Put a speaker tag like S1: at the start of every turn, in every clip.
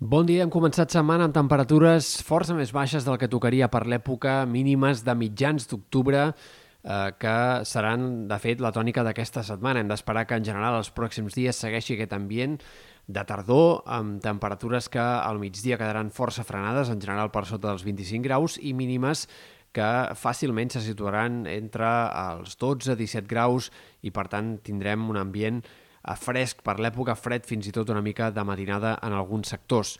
S1: Bon dia, hem començat setmana amb temperatures força més baixes del que tocaria per l'època, mínimes de mitjans d'octubre, eh, que seran, de fet, la tònica d'aquesta setmana. Hem d'esperar que, en general, els pròxims dies segueixi aquest ambient de tardor, amb temperatures que al migdia quedaran força frenades, en general per sota dels 25 graus, i mínimes que fàcilment se situaran entre els 12-17 graus i, per tant, tindrem un ambient fresc per l'època, fred fins i tot una mica de matinada en alguns sectors.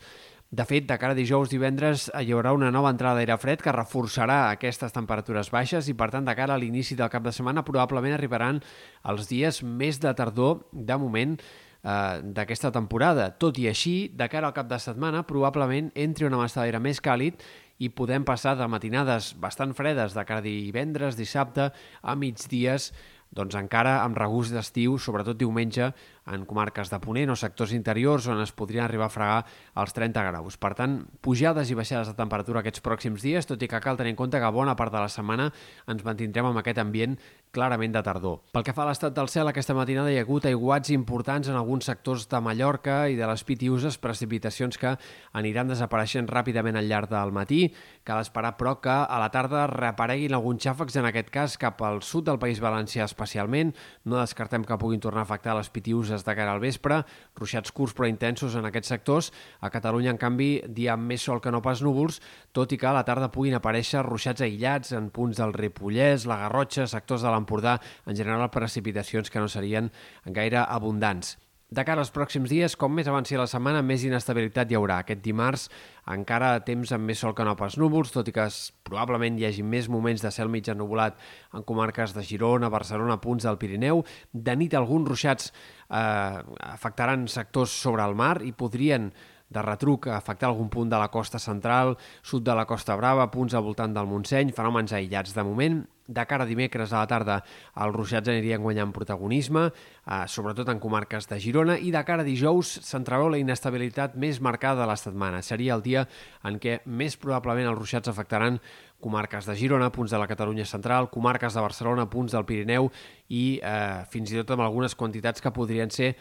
S1: De fet, de cara a dijous divendres hi haurà una nova entrada d'aire fred que reforçarà aquestes temperatures baixes i, per tant, de cara a l'inici del cap de setmana probablement arribaran els dies més de tardor, de moment, eh, d'aquesta temporada. Tot i així, de cara al cap de setmana, probablement entri una massa d'aire més càlid i podem passar de matinades bastant fredes de cara a divendres, dissabte, a migdies doncs encara amb regust d'estiu, sobretot diumenge, en comarques de Ponent o sectors interiors on es podrien arribar a fregar els 30 graus. Per tant, pujades i baixades de temperatura aquests pròxims dies, tot i que cal tenir en compte que bona part de la setmana ens mantindrem amb aquest ambient clarament de tardor. Pel que fa a l'estat del cel, aquesta matinada hi ha hagut aiguats importants en alguns sectors de Mallorca i de les Pitiuses, precipitacions que aniran desapareixent ràpidament al llarg del matí. Cal esperar, però, que a la tarda reapareguin alguns xàfecs, en aquest cas cap al sud del País Valencià especialment. No descartem que puguin tornar a afectar les Pitiuses pluges de cara al vespre, ruixats curts però intensos en aquests sectors. A Catalunya, en canvi, dia amb més sol que no pas núvols, tot i que a la tarda puguin aparèixer ruixats aïllats en punts del Ripollès, la Garrotxa, sectors de l'Empordà, en general precipitacions que no serien gaire abundants. De cara als pròxims dies, com més avanci la setmana, més inestabilitat hi haurà. Aquest dimarts encara temps amb més sol que no pas núvols, tot i que probablement hi hagi més moments de cel mig ennubulat en comarques de Girona, Barcelona, punts del Pirineu. De nit alguns ruixats eh, afectaran sectors sobre el mar i podrien de retruc afectar algun punt de la costa central, sud de la Costa Brava, punts al voltant del Montseny, fenòmens aïllats de moment. De cara a dimecres a la tarda, els ruixats anirien guanyant protagonisme, eh, sobretot en comarques de Girona, i de cara a dijous s'entreveu la inestabilitat més marcada de la setmana. Seria el dia en què més probablement els ruixats afectaran comarques de Girona, punts de la Catalunya central, comarques de Barcelona, punts del Pirineu i eh, fins i tot amb algunes quantitats que podrien ser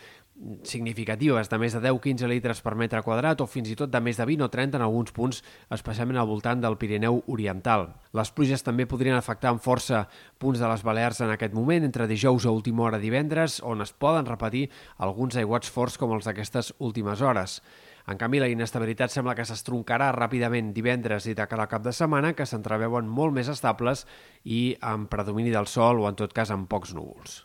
S1: significatives de més de 10-15 litres per metre quadrat o fins i tot de més de 20 o 30 en alguns punts, especialment al voltant del Pirineu Oriental. Les pluges també podrien afectar amb força punts de les Balears en aquest moment, entre dijous a última hora divendres, on es poden repetir alguns aiguats forts com els d'aquestes últimes hores. En canvi, la inestabilitat sembla que s'estroncarà ràpidament divendres i de cara al cap de setmana, que s'entreveuen molt més estables i amb predomini del sol o, en tot cas, amb pocs núvols.